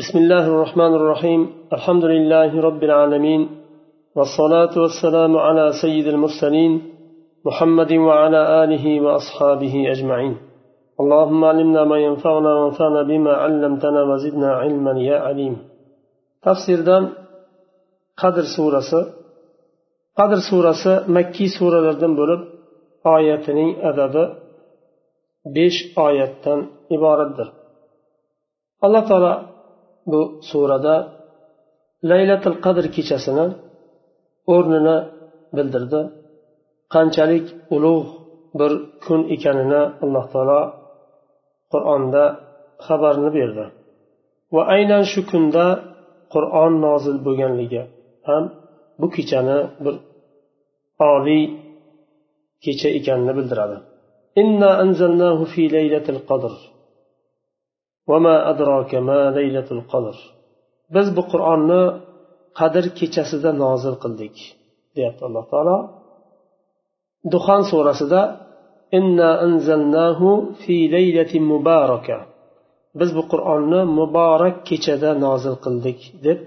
بسم الله الرحمن الرحيم. الحمد لله رب العالمين والصلاة والسلام على سيد المرسلين محمد وعلى آله وأصحابه أجمعين. اللهم علمنا ما ينفعنا وانفعنا بما علمتنا وزدنا علما يا عليم. تفسير دان قدر سورة قدر سورة مكي سورة لردن بولب آياتني أدب besh oyatdan iboratdir. Alloh taolo bu surada laylatul qadr kechasini o'rnini bildirdi qanchalik ulug' bir kun ekanini alloh taolo qur'onda xabarni berdi va aynan shu kunda qur'on nozil bo'lganligi ham bu kechani bir oliy kecha ekanini bildiradi إنا أنزلناه في ليلة القدر biz bu qur'onni qadr kechasida nozil qildik deyapti alloh taolo. Duxon surasida inna anzalnahu fi laylatin mubaraka. Biz bu qur'onni muborak kechada nozil qildik deb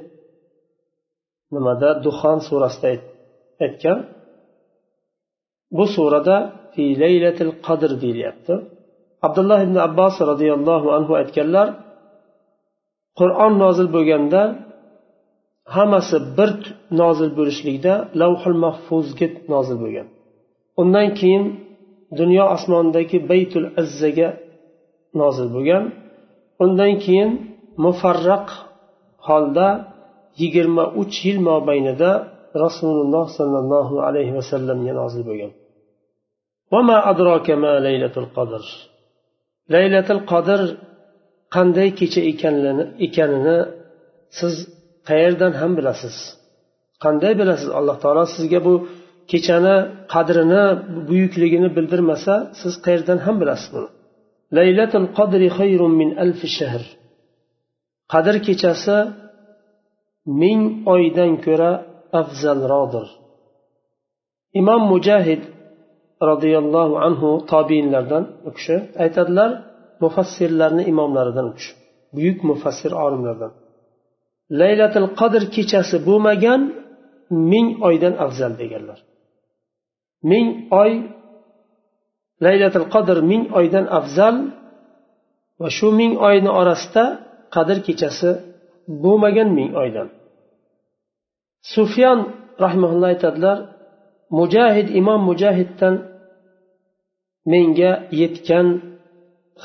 nimada? Duxon surasida aytgan. Bu surada fi laylatil qadr deyilyapti. abdulloh ibn abbos roziyallohu anhu aytganlar qur'on nozil bo'lganda hammasi bir nozil bo'lishlikda lavhul mahfuzga nozil bo'lgan undan keyin dunyo osmonidagi baytul azzaga nozil bo'lgan undan keyin mufarraq holda yigirma uch yil mobaynida rasululloh sollallohu alayhi vasallamga nozil bo'lgan وما أدراك ما ليلة القدر laylatil qodir qanday kecha ekanini siz qayerdan ham bilasiz? Qanday bilasiz? Alloh taolo sizga bu kechani qadrini buyukligini bildirmasa siz qayerdan ham bilasiz buni? Laylatul qadri xayrun min alf shahr. Qadr kechasi ming oydan ko'ra afzalroqdir. Imom mujahid roziyallohu anhu tobiinlardan u kishi aytadilar mufassirlarni imomlaridan u kishi buyuk mufassir olimlardan. Laylatil qadr kechasi bo'lmagan ming oydan afzal deganlar. Ming oy laylatil qadr ming oydan afzal va shu ming oyni orasida qadr kechasi bo'lmagan ming oydan. Sufyan rahmaulloh aytadilar mujahid imom mujahiddan menga yetgan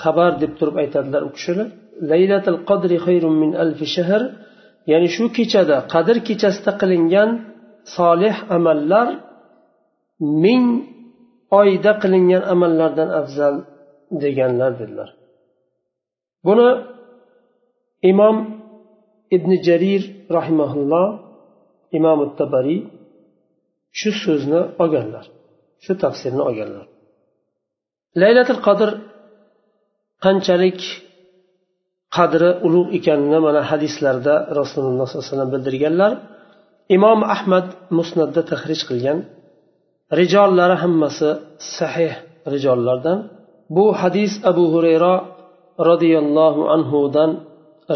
xabar deb turib aytadilar u kishilar laylatul qadri xayrun min alfi shahr. Ya'ni shu kechada qadr kechasida qilingan solih amallar ming oyda qilingan amallardan afzal deganlar dedilar. Buni imom ibn jarir rahimaulloh imom tabariy shu so'zni olganlar shu tafsirni olganlar laylatul qadr qanchalik qadri ulug' ekanini mana hadislarda rasululloh sollallohu alayhi vasallam bildirganlar imom ahmad musnatda tahrij qilgan rijollari hammasi sahih rijollardan bu hadis abu hurayra roziyallohu anhudan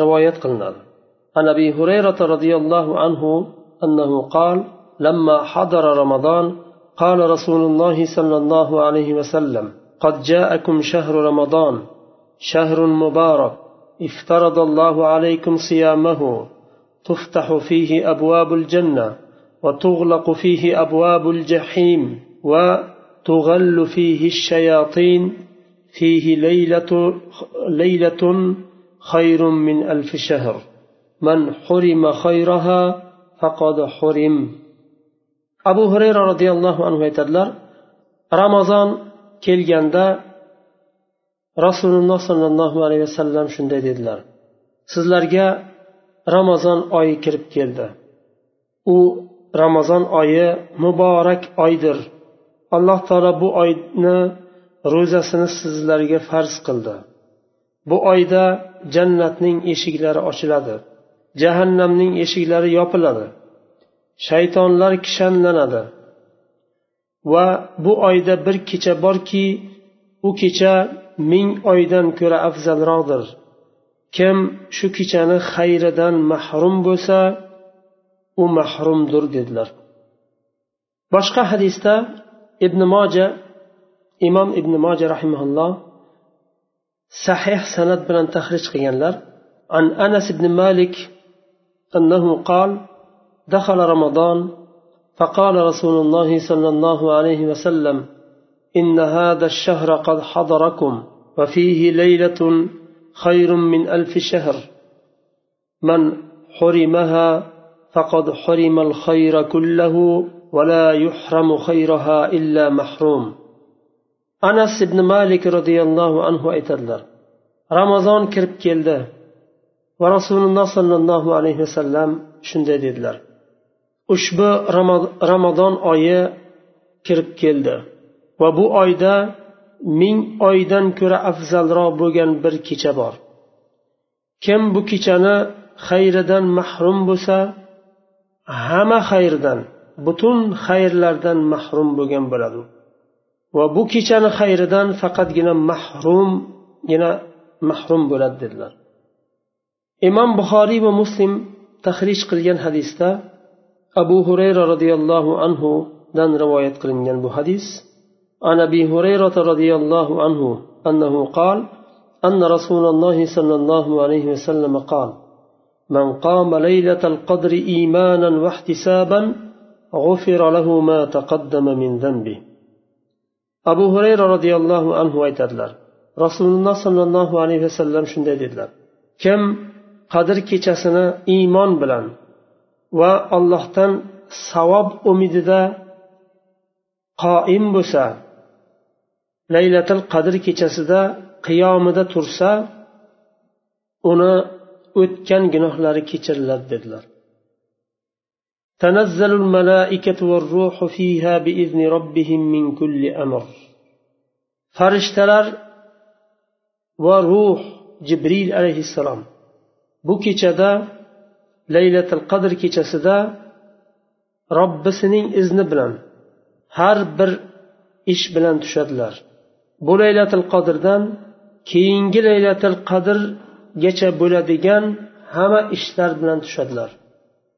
rivoyat qilinadi عن ابي هريره رضي الله عنه انه قال لما حضر رمضان قال رسول الله صلى الله عليه وسلم قد جاءكم شهر رمضان شهر مبارك افترض الله عليكم صيامه تفتح فيه أبواب الجنة وتغلق فيه أبواب الجحيم وتغل فيه الشياطين فيه ليلة ليلة خير من ألف شهر من حرم خيرها فقد حرم. Abu hurayra roziyallohu anhu aytadilar ramazon kelganda rasululloh sollallohu alayhi vasallam shunday dedilar. Sizlarga ramazon oyi kirib keldi. U ramazon oyi muborak oydir. Alloh taolo bu oyni ro'zasini sizlarga farz qildi. Bu oyda jannatning eshiklari ochiladi. Jahannamning eshiklari yopiladi. shaytonlar kishanlanadi va bu oyda bir kecha borki u kecha ming oydan ko'ra afzalroqdir kim shu kechani xayridan mahrum bo'lsa u mahrumdir dedilar boshqa hadisda ibn moja imom ibn moja rahimaulloh sahih san'at bilan tahrij qilganlar an anas ibn malik أنه قال دخل رمضان فقال رسول الله صلى الله عليه وسلم إن هذا الشهر قد حضركم وفيه ليلة خير من ألف شهر. من حرمها فقد حرم الخير كله ولا يحرم خيرها إلا محروم. أنس بن مالك رضي الله عنه أيتدلر رمضان كرب كيلده. va rasululloh sollallohu alayhi vasallam shunday dedilar ushbu ramazon oyi kirib keldi va bu oyda ming oydan ko'ra afzalroq bo'lgan bir kecha bor. Kim bu kechani xayridan mahrum bo'lsa hamma xayrdan butun xayrlardan mahrum bo'lgan bo'ladi. Va bu kechani xayridan faqatgina mahrumgina mahrum bo'ladi dedilar. Imom buxoriy va muslim tahrij qilgan hadisda أبو هريرة رضي الله عنه دان رواية قرنين بحديث عن أبي هريرة رضي الله عنه أنه قال أن رسول الله صلى الله عليه وسلم قال من قام ليلة القدر إيمانا واحتسابا غفر له ما تقدم من ذنبه أبو هريرة رضي الله عنه ويتدلر رسول الله صلى الله عليه وسلم شنده كم قدر كي إيمان بلان va allohdan savob umidida qoim bo'lsa laylatil qadr kechasida qiyomida tursa uni o'tgan gunohlari kechiriladi dedilar تنزل الملائكة والروح فيها بإذن ربهم من كل أمر فرشتلر وروح جبريل عليه السلام bu kechada laylatil qadr kechasida robbisining izni bilan har bir ish bilan tushadilar. Bu laylatil qadrdan keyingi laylatil qadrgacha bo'ladigan hamma ishlar bilan tushadilar.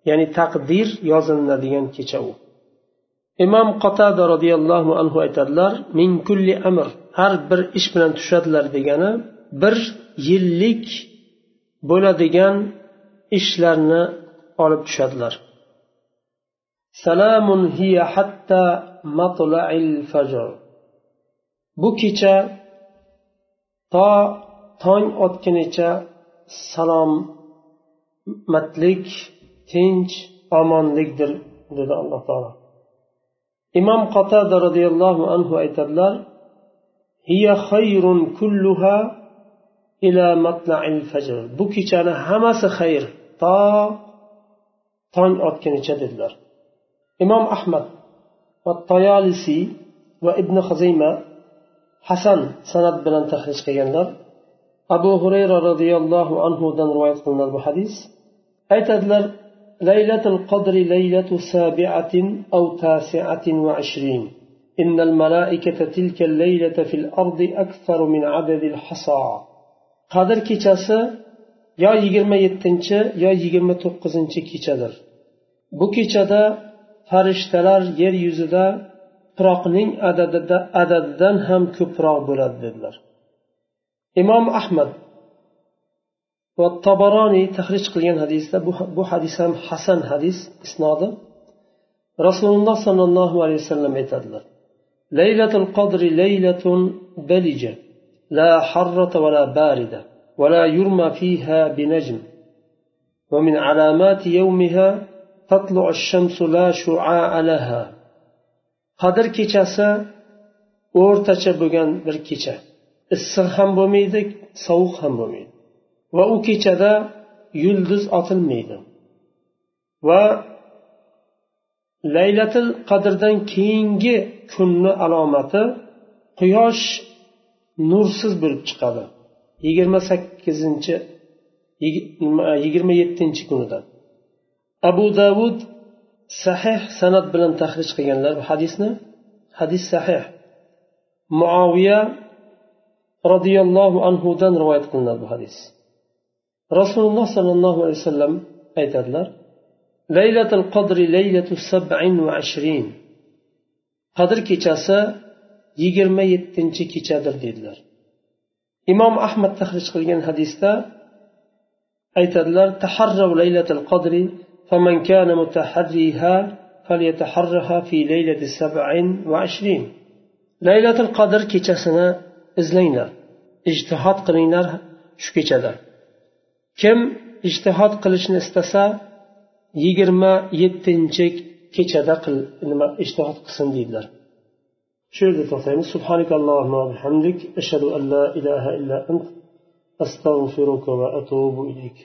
Ya'ni taqdir yozilinadigan kecha u. Imom qotada roziyallohu anhu aytadilar min kulli amr har bir ish bilan tushadilar degani bir yillik bo'ladigan ishlarni olib tushadilar. Salamun hiya hatta matla'il fajr. Bu kecha to tong otgunicha salomatlik tinch omonlikdir dedi alloh taolo. Imom qotada roziyallohu anhu aytadilar hiya khayrun kulluha ila matla'il fajr. Bu kechani hammasi xayr. To tong otgunicha dedilar imom ahmad va toyolisi va ibn hazima hasan sanat bilan tahrij qilganlar abu hurayra roziyallohu anhudan rivoyat qilinadi bu hadis aytadilar ليلة القدر ليلة سابعة أو تاسعة وعشرين إن الملائكة تلك الليلة في الأرض أكثر من عدد الحصى qadr kechasi yo yigirma yettinchi yo yigirma to'qqizinchi kechadir. Bu kechada farishtalar yer yuzida tuproqning adadida adadidan ham ko'proq bo'ladi dedilar. Imom ahmad va tobaroniy tahrij qilgan hadisda bu, bu hadis ham hasan hadis isnodi. Rasululloh sollallohu alayhi vasallam aytadilar laylatul qadri laylatun balija la harrata va la barida. ولا يرمى فيها بنجم ومن علامات يومها تطلع الشمس لا شعاع لها qadr kechasi o'rtacha bo'lgan bir kecha issiq ham bo'lmaydi sovuq ham bo'lmaydi va u kechada yulduz otilmaydi va laylatil qadrdan keyingi kunni alomati quyosh nursiz bo'lib chiqadi Yigirma sakkizinchi yigirma yettinchi kunida abu davud sahih sanat bilan tahrij qilganlar bu hadisni. Hadis sahih. Muoviya roziyallohu anhudan rivoyat qilinadi bu hadis. Rasululloh sollallohu alayhi vasallam aytadilar laylatul qadri laylatu sab'in va ashrin qadr kechasi yigirma yettinchi kechadir dedilar. Imom ahmad tahrij qilgan hadisda aytadilar taharrav laylatul qadri faman kana mutaharriha falyataharraha fi laylati sab'in va ashrin laylatul qadr kechasini izlanglar ijtihod qilinglar shu kechada. Kim ijtihod qilishni istasa yigirma yettinchi kechada qil nima ijtihod qilsin deydilar. Shu yerda to'xtaymiz subhanakallohumma bihamdik ashhadu an la ilaha illa ant astag'firuka va atubu ilayk